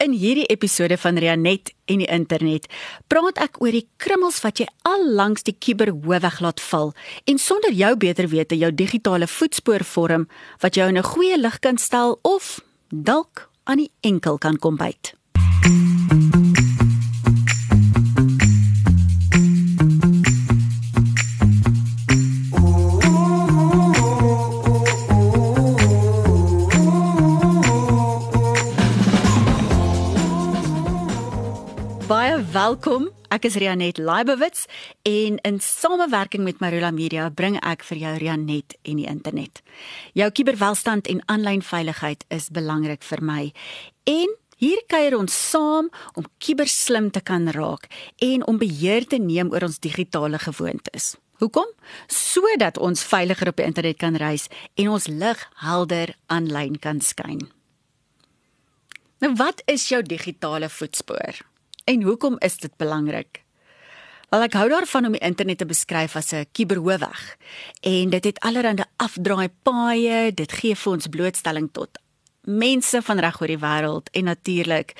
In hierdie episode van Rianet en die internet praat ek oor die krummels wat jy al langs die kuberhoofweg laat val en sonder jou beter wete jou digitale voetspoor vorm wat jou in 'n goeie lig kan stel of dalk aan die enkel kan kom byt. Welkom. Ek is Rianet Leibowitz en in samewerking met Marula Media bring ek vir jou Rianet en die internet. Jou kubervelstand en aanlyn veiligheid is belangrik vir my. En hier kuier ons saam om kuberslim te kan raak en om beheer te neem oor ons digitale gewoontes. Hoekom? Sodat ons veiliger op die internet kan reis en ons lig helder aanlyn kan skyn. Nou wat is jou digitale voetspoor? En hoekom is dit belangrik? Wel ek hou daarvan om die internet te beskryf as 'n kuberhoofweg. En dit het allerlei afdraai paaie, dit gee vir ons blootstelling tot mense van reg oor die wêreld en natuurlik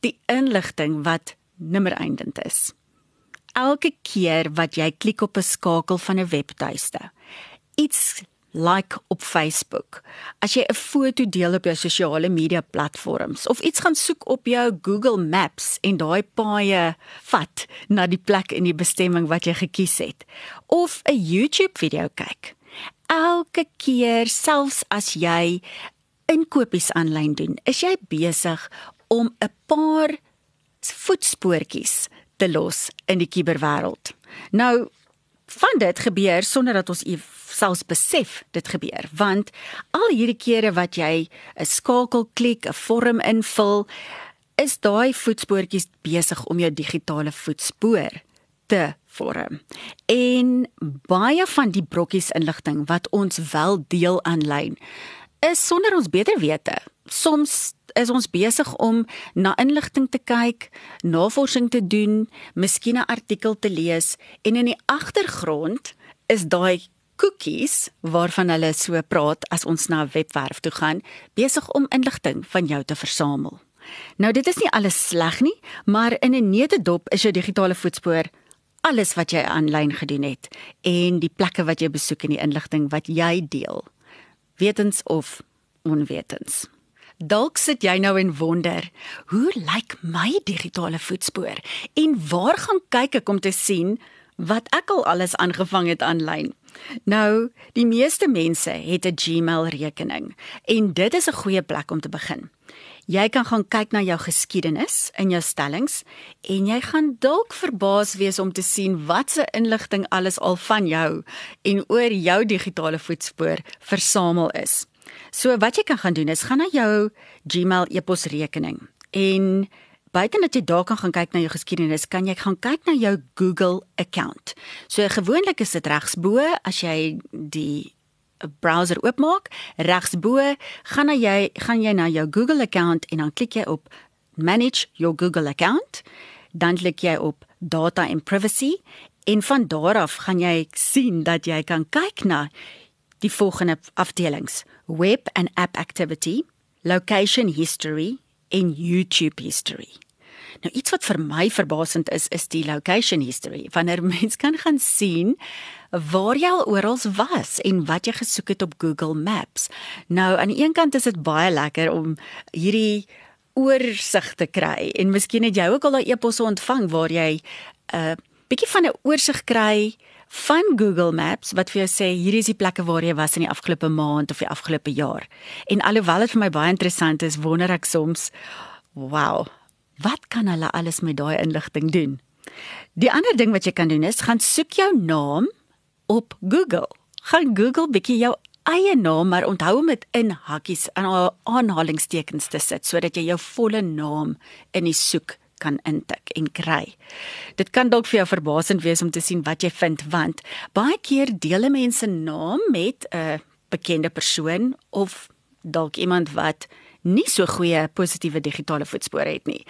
die inligting wat nimmer eindend is. Elke keer wat jy klik op 'n skakel van 'n webtuiste, iets like op Facebook. As jy 'n foto deel op jou sosiale media platforms of iets gaan soek op jou Google Maps en daai paaie vat na die plek in die bestemming wat jy gekies het of 'n YouTube video kyk. Elke keer selfs as jy inkopies aanlyn doen, is jy besig om 'n paar voetspoortjies te los in die kuberwêreld. Nou van dit gebeur sonder dat ons selfs besef dit gebeur want al hierdie kere wat jy 'n skakel klik, 'n vorm invul, is daai voetspoortjies besig om jou digitale voetspoor te vorm. En baie van die brokkies inligting wat ons wel deel aanlyn is sonder ons beter wete. Soms is ons besig om na inligting te kyk, navorsing te doen, miskien 'n artikel te lees en in die agtergrond is daai cookies waarvan hulle so praat as ons na 'n webwerf toe gaan, besig om inligting van jou te versamel. Nou dit is nie alles sleg nie, maar in 'n neutedop is jou digitale voetspoor alles wat jy aanlyn gedoen het en die plekke wat jy besoek en die inligting wat jy deel. Wetens of onwetens. Dalk sit jy nou en wonder, hoe lyk my digitale voetspoor en waar gaan kyk ek om te sien wat ek al alles aangevang het aanlyn? Nou, die meeste mense het 'n Gmail rekening en dit is 'n goeie plek om te begin. Jy kan gaan kyk na jou geskiedenis in jou stellings en jy gaan dalk verbaas wees om te sien watse inligting alles al van jou en oor jou digitale voetspoor versamel is. So wat jy kan gaan doen is gaan na jou Gmail e-posrekening en buite dat jy daar kan gaan kyk na jou geskiedenis, kan jy gaan kyk na jou Google account. So gewoonlik is dit regs bo as jy die browser oopmaak, regs bo gaan na jy gaan jy na jou Google account en dan klik jy op manage your Google account, dan klik jy op data and privacy en van daar af gaan jy sien dat jy kan kyk na die volgende afdelings: web and app activity, location history en YouTube history. Nou iets wat vir my verbasend is, is die location history. Wanneer mens kan gaan sien waar jy al oral was en wat jy gesoek het op Google Maps. Nou aan die een kant is dit baie lekker om hierdie oorsig te kry en miskien het jy ook al daai e-posse ontvang waar jy 'n uh, bietjie van 'n oorsig kry van Google Maps wat vir jou sê hier is die plekke waar jy was in die afgelope maand of die afgelope jaar. En alhoewel dit vir my baie interessant is, wonder ek soms, wow, wat kan hulle alles met daai inligting doen? Die ander ding wat jy kan doen is gaan soek jou naam op Google. Gaan Google bietjie jou eie naam, maar onthou om dit in hakkies en aanhalingstekens te sit sodat jy jou volle naam in die soek kan intik en kry. Dit kan dalk vir jou verbasend wees om te sien wat jy vind want baie keer deel mense naam met 'n bekende persoon of dalk iemand wat nie so goeie positiewe digitale voetspore het nie.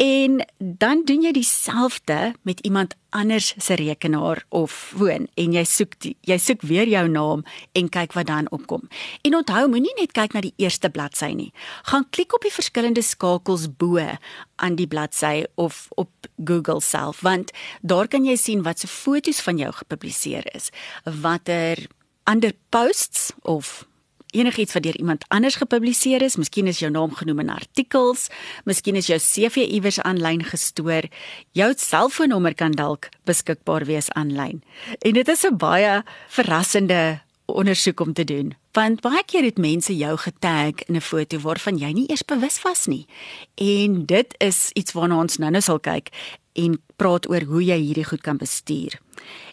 En dan doen jy dieselfde met iemand anders se rekenaar of foon en jy soek die, jy soek weer jou naam en kyk wat dan opkom. En onthou, moenie net kyk na die eerste bladsy nie. Gaan klik op die verskillende skakels bo aan die bladsy of op Google self want daar kan jy sien wat se foto's van jou gepubliseer is, watter ander posts of enigiets wat deur iemand anders gepubliseer is, miskien is jou naam genoem in artikels, miskien is jou CV iewers aanlyn gestoor, jou selfoonnommer kan dalk beskikbaar wees aanlyn. En dit is 'n baie verrassende ondersoek om te doen. Want baie keer het mense jou getag in 'n foto waarvan jy nie eers bewus was nie. En dit is iets waarna ons nou-nou sal kyk en praat oor hoe jy hierdie goed kan bestuur.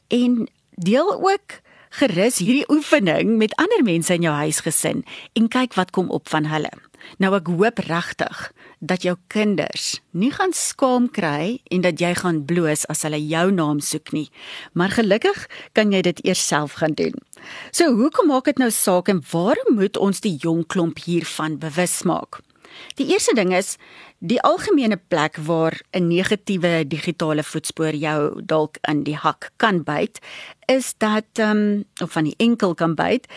En deel ook gerus hierdie oefening met ander mense in jou huisgesin en kyk wat kom op van hulle. Nou ek hoop regtig dat jou kinders nie gaan skaam kry en dat jy gaan bloos as hulle jou naam soek nie. Maar gelukkig kan jy dit eers self gaan doen. So hoekom maak dit nou saak en waarom moet ons die jong klomp hiervan bewus maak? Die eerste ding is die algemene plek waar 'n negatiewe digitale voetspoor jou dalk in die hak kan byt, is dat ehm um, of van die enkel kan byt,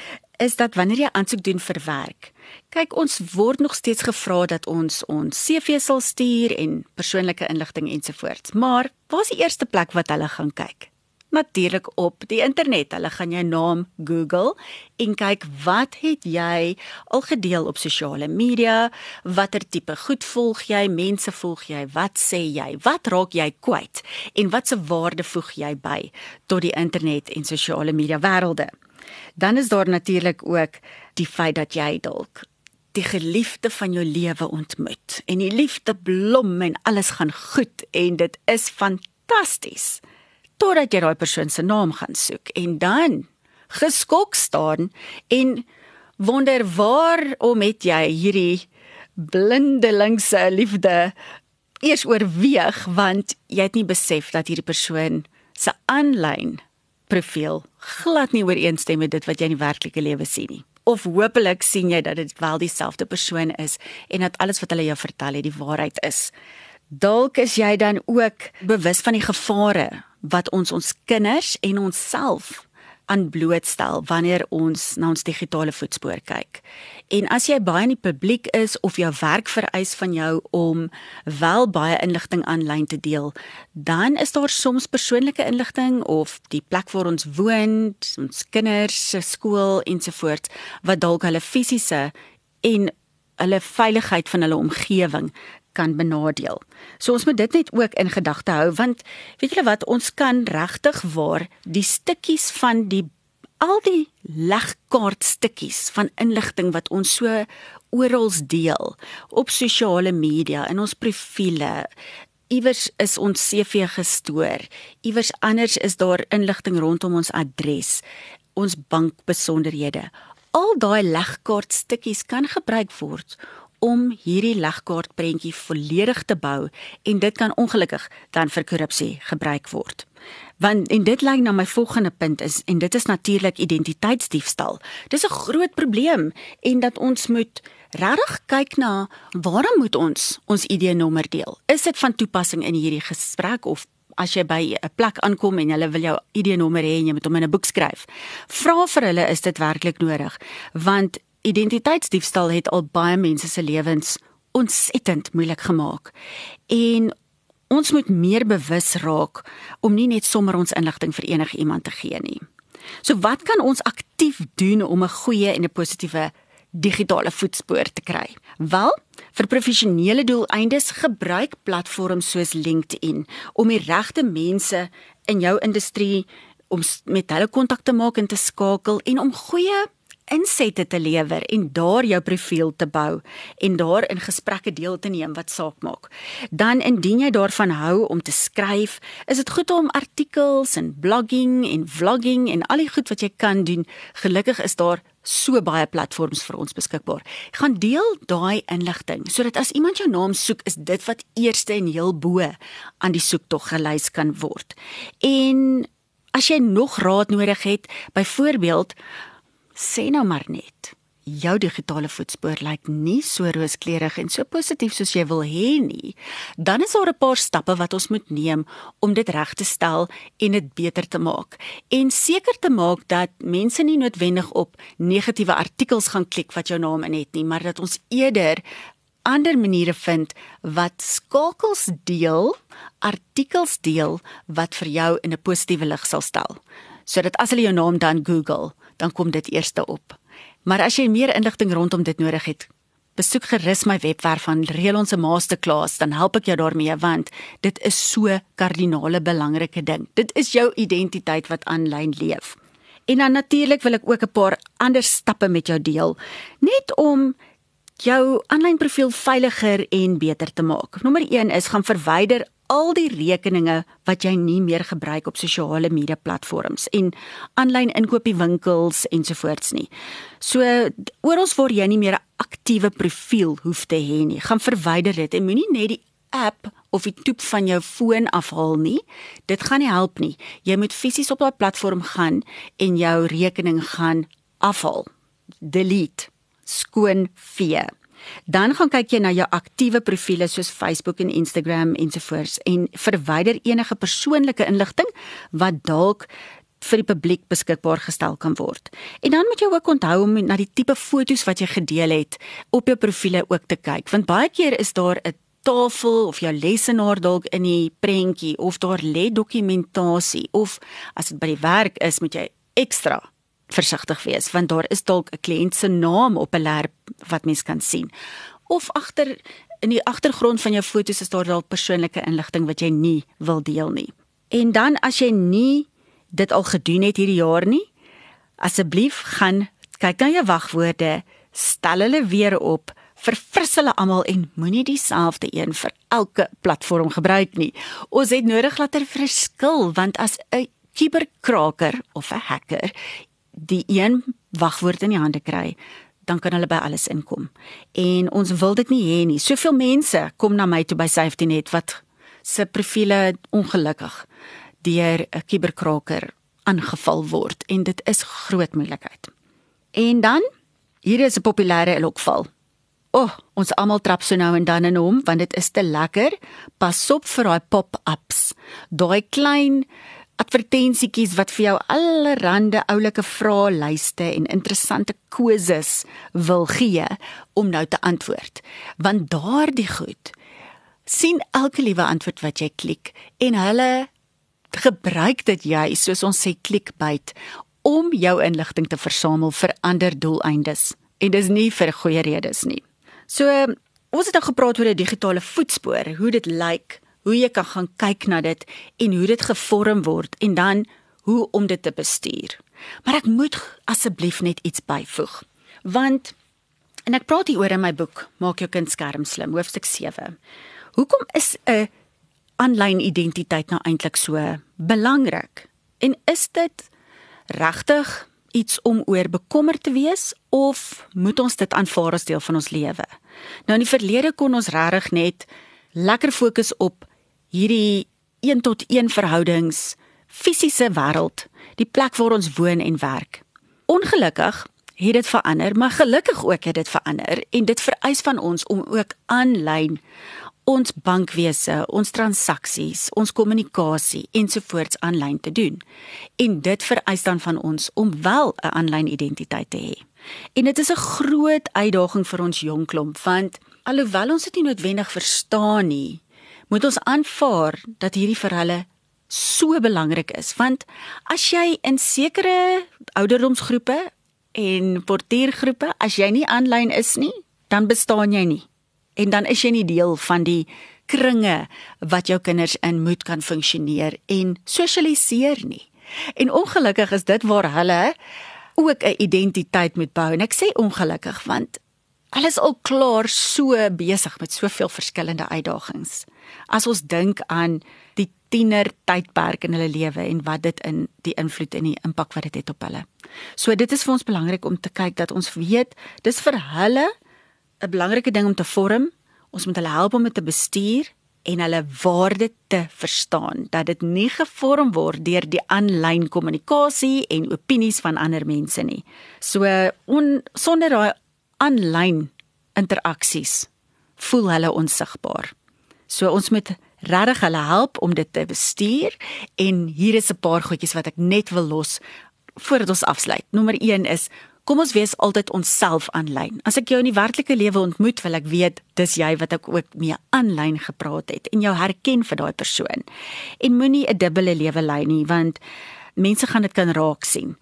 is dat wanneer jy aansoek doen vir werk. Kyk, ons word nog steeds gevra dat ons ons CV sal stuur en persoonlike inligting ensovoorts. Maar waar is die eerste plek wat hulle gaan kyk? Natuurlik op die internet. Hulle gaan jou naam Google en kyk wat het jy al gedeel op sosiale media? Watter tipe goed volg jy? Mense volg jy? Wat sê jy? Wat raak jy kwyt? En watse waarde voeg jy by tot die internet en sosiale media wêrelde? Dan is daar natuurlik ook die feit dat jy dalk die geliefde van jou lewe ontmoet en die liefde blom en alles gaan goed en dit is fantasties totdat jy daai persoon se naam gaan soek en dan geskok staan en wonder waarom het jy hierdie blindelingse liefde eers oorweeg want jy het nie besef dat hierdie persoon se aanlyn profiel glad nie ooreenstem met dit wat jy in die werklike lewe sien nie. Of hopelik sien jy dat dit wel dieselfde persoon is en dat alles wat hulle jou vertel het die waarheid is dalk is jy dan ook bewus van die gevare wat ons ons kinders en onsself aan blootstel wanneer ons na ons digitale voetspoor kyk. En as jy baie in die publiek is of jou werk vereis van jou om wel baie inligting aanlyn te deel, dan is daar soms persoonlike inligting of die plek waar ons woon, ons kinders se skool ensovoorts wat dalk hulle fisiese en hulle veiligheid van hulle omgewing kan benadeel. So ons moet dit net ook in gedagte hou want weet julle wat ons kan regtig waar die stukkies van die al die legkaart stukkies van inligting wat ons so oral deel op sosiale media in ons profile iewers is ons CV gestoor iewers anders is daar inligting rondom ons adres ons bankbesonderhede al daai legkaart stukkies kan gebruik word om hierdie legkaart prentjie volledig te bou en dit kan ongelukkig dan vir korrupsie gebruik word. Want en dit lei na my volgende punt is en dit is natuurlik identiteitsdiefstal. Dis 'n groot probleem en dat ons moet regtig kyk na waarom moet ons ons ID-nommer deel? Is dit van toepassing in hierdie gesprek of as jy by 'n plek aankom en hulle wil jou ID-nommer hê en jy moet hom in 'n boek skryf? Vra vir hulle is dit werklik nodig? Want identiteitsdiefstal het al baie mense se lewens ontsettend moeilik gemaak. En ons moet meer bewus raak om nie net sommer ons inligting vir enige iemand te gee nie. So wat kan ons aktief doen om 'n goeie en 'n positiewe digitale voetspoor te kry? Wel, vir professionele doeleindes gebruik platforms soos LinkedIn om die regte mense in jou industrie om met hulle kontak te maak en te skakel en om goeie insette te lewer en daar jou profiel te bou en daar in gesprekke deel te neem wat saak maak. Dan indien jy daarvan hou om te skryf, is dit goed om artikels en blogging en vlogging en al die goed wat jy kan doen. Gelukkig is daar so baie platforms vir ons beskikbaar. Gaan deel daai inligting sodat as iemand jou naam soek, is dit wat eerste en heel bo aan die soektog gelys kan word. En as jy nog raad nodig het, byvoorbeeld sê nou maar net jou digitale voetspoor lyk nie so rooskleurig en so positief soos jy wil hê nie, dan is daar 'n paar stappe wat ons moet neem om dit reg te stel en dit beter te maak. En seker te maak dat mense nie noodwendig op negatiewe artikels gaan klik wat jou naam in het nie, maar dat ons eerder ander maniere vind wat skakels deel, artikels deel wat vir jou in 'n positiewe lig sal stel. Sodat as hulle jou naam dan Google, dan kom dit eerste op. Maar as jy meer inligting rondom dit nodig het, besoek gerus my webwerf van Reël ons 'n masterclass, dan help ek jou daarmee want dit is so kardinale belangrike ding. Dit is jou identiteit wat aanlyn leef. En dan natuurlik wil ek ook 'n paar ander stappe met jou deel, net om jou aanlyn profiel veiliger en beter te maak. Nommer 1 is gaan verwyder al die rekeninge wat jy nie meer gebruik op sosiale media platforms en aanlyn inkopiewinkels ensovoorts nie. So oral waar jy nie meer 'n aktiewe profiel hoef te hê nie, gaan verwyder dit en moenie net die app of die toep van jou foon afhaal nie. Dit gaan nie help nie. Jy moet fisies op daai platform gaan en jou rekening gaan afhaal. Delete skoon vee. Dan gaan kyk jy na jou aktiewe profile soos Facebook en Instagram ensovoorts en verwyder enige persoonlike inligting wat dalk vir die publiek beskikbaar gestel kan word. En dan moet jy ook onthou om na die tipe foto's wat jy gedeel het op jou profile ook te kyk, want baie keer is daar 'n tafel of jou lesenaar dalk in die prentjie of daar lê dokumentasie of as dit by die werk is, moet jy ekstra versigtig wees want daar is dalk 'n kliënt se naam op 'n lerp wat mens kan sien. Of agter in die agtergrond van jou foto's is daar dalk persoonlike inligting wat jy nie wil deel nie. En dan as jy nie dit al gedoen het hierdie jaar nie, asseblief gaan kyk na jou wagwoorde, stel hulle weer op, verfris hulle almal en moenie dieselfde een vir elke platform gebruik nie. Ons het nodig dat er verskil want as 'n kiberkraker of 'n hacker die een wagwoord in die hande kry, dan kan hulle by alles inkom. En ons wil dit nie hê nie. Soveel mense kom na my toe by SafetyNet wat se profile ongelukkig deur 'n kuberkraker aangeval word en dit is groot moeilikheid. En dan hier is 'n populêre lokval. O, oh, ons almal trap so nou en dan in hom want dit is te lekker. Pas op vir daai pop-ups. Daai klein advertensietjies wat vir jou allerlei oulike vraelyste en interessante quizzes wil gee om nou te antwoord. Want daardie goed sien elke liewe antwoord wat jy klik en hulle gebruik dit jy soos ons sê clickbait om jou inligting te versamel vir ander doeleindes en dis nie vir goeie redes nie. So ons het nou gepraat oor 'n digitale voetspoor, hoe dit lyk like, hoe jy kan gaan kyk na dit en hoe dit gevorm word en dan hoe om dit te bestuur. Maar ek moet asseblief net iets byvoeg. Want en ek praat hier oor in my boek Maak jou kind skerm slim hoofstuk 7. Hoekom is 'n aanlyn identiteit nou eintlik so belangrik? En is dit regtig iets om oor bekommerd te wees of moet ons dit aanvaar as deel van ons lewe? Nou in die verlede kon ons regtig net lekker fokus op hierdie 1 tot 1 verhoudings fisiese wêreld, die plek waar ons woon en werk. Ongelukkig het dit verander, maar gelukkig ook het dit verander en dit vereis van ons om ook aanlyn ons bankwese, ons transaksies, ons kommunikasie ensovoorts aanlyn te doen. En dit vereis dan van ons om wel 'n aanlyn identiteit te hê. En dit is 'n groot uitdaging vir ons jong klomp want alhoewel ons dit nie noodwendig verstaan nie, moet ons aanvaar dat hierdie vir hulle so belangrik is want as jy in sekere ouderdomsgroepe en portiergroepe as jy nie aanlyn is nie dan bestaan jy nie. En dan is jy nie deel van die kringe wat jou kinders in moet kan funksioneer en sosialiseer nie. En ongelukkig is dit waar hulle ook 'n identiteit moet bou. En ek sê ongelukkig want hulle is al klaar so besig met soveel verskillende uitdagings as ons dink aan die tiener tydperk in hulle lewe en wat dit in die invloed en die impak wat dit het op hulle. So dit is vir ons belangrik om te kyk dat ons weet dis vir hulle 'n belangrike ding om te vorm. Ons moet hulle help om dit te bestuur en hulle waarde te verstaan dat dit nie gevorm word deur die aanlyn kommunikasie en opinies van ander mense nie. So on, sonder daai aanlyn interaksies voel hulle onsigbaar. So ons moet regtig hulle help om dit te bestuur en hier is 'n paar goedjies wat ek net wil los voordat ons afsluit. Nommer 1 is kom ons wees altyd onsself aanlyn. As ek jou in die werklike lewe ontmoet, wil ek weet dis jy wat ek ook mee aanlyn gepraat het en jou herken vir daai persoon. En moenie 'n dubbele lewe lei nie want mense gaan dit kan raak sien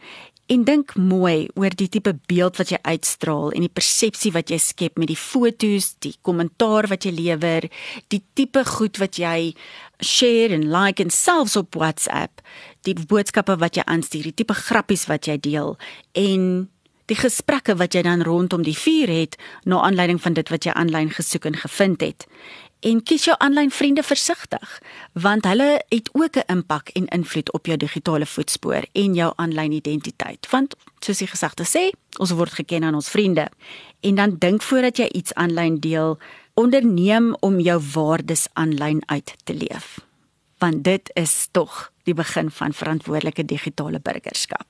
en dink mooi oor die tipe beeld wat jy uitstraal en die persepsie wat jy skep met die fotos, die kommentaar wat jy lewer, die tipe goed wat jy share en like en selfs op WhatsApp, die boodskappe wat jy aanstuur, die tipe grappies wat jy deel en die gesprekke wat jy dan rondom die vuur het na aanleiding van dit wat jy aanlyn gesoek en gevind het en kies jou aanlyn vriende versigtig want hulle het ook 'n impak en invloed op jou digitale voetspoor en jou aanlyn identiteit. Want soos die gesegde sê ons word geken aan ons vriende. En dan dink voordat jy iets aanlyn deel onderneem om jou waardes aanlyn uit te leef. Want dit is tog die begin van verantwoordelike digitale burgerskap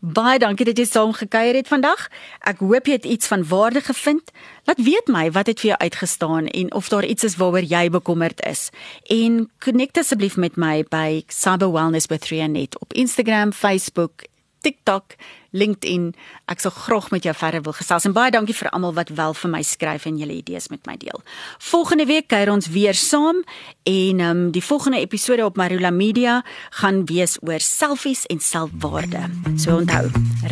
Baie dankie dat jy saam gekuier het vandag. Ek hoop jy het iets van waarde gevind. Laat weet my wat het vir jou uitgestaan en of daar iets is waaroor jy bekommerd is. En connect asseblief met my by Cyber Wellness with Rianet op Instagram, Facebook TikTok, LinkedIn. Ek sal graag met jou verder wil gesels en baie dankie vir almal wat wel vir my skryf en julle idees met my deel. Volgende week kuier ons weer saam en um, die volgende episode op Marula Media gaan wees oor selfies en selfwaarde. So onthou,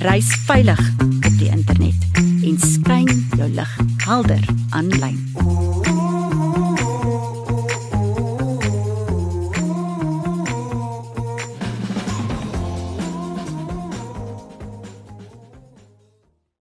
reis veilig op die internet en skyn jou lig helder aanlyn.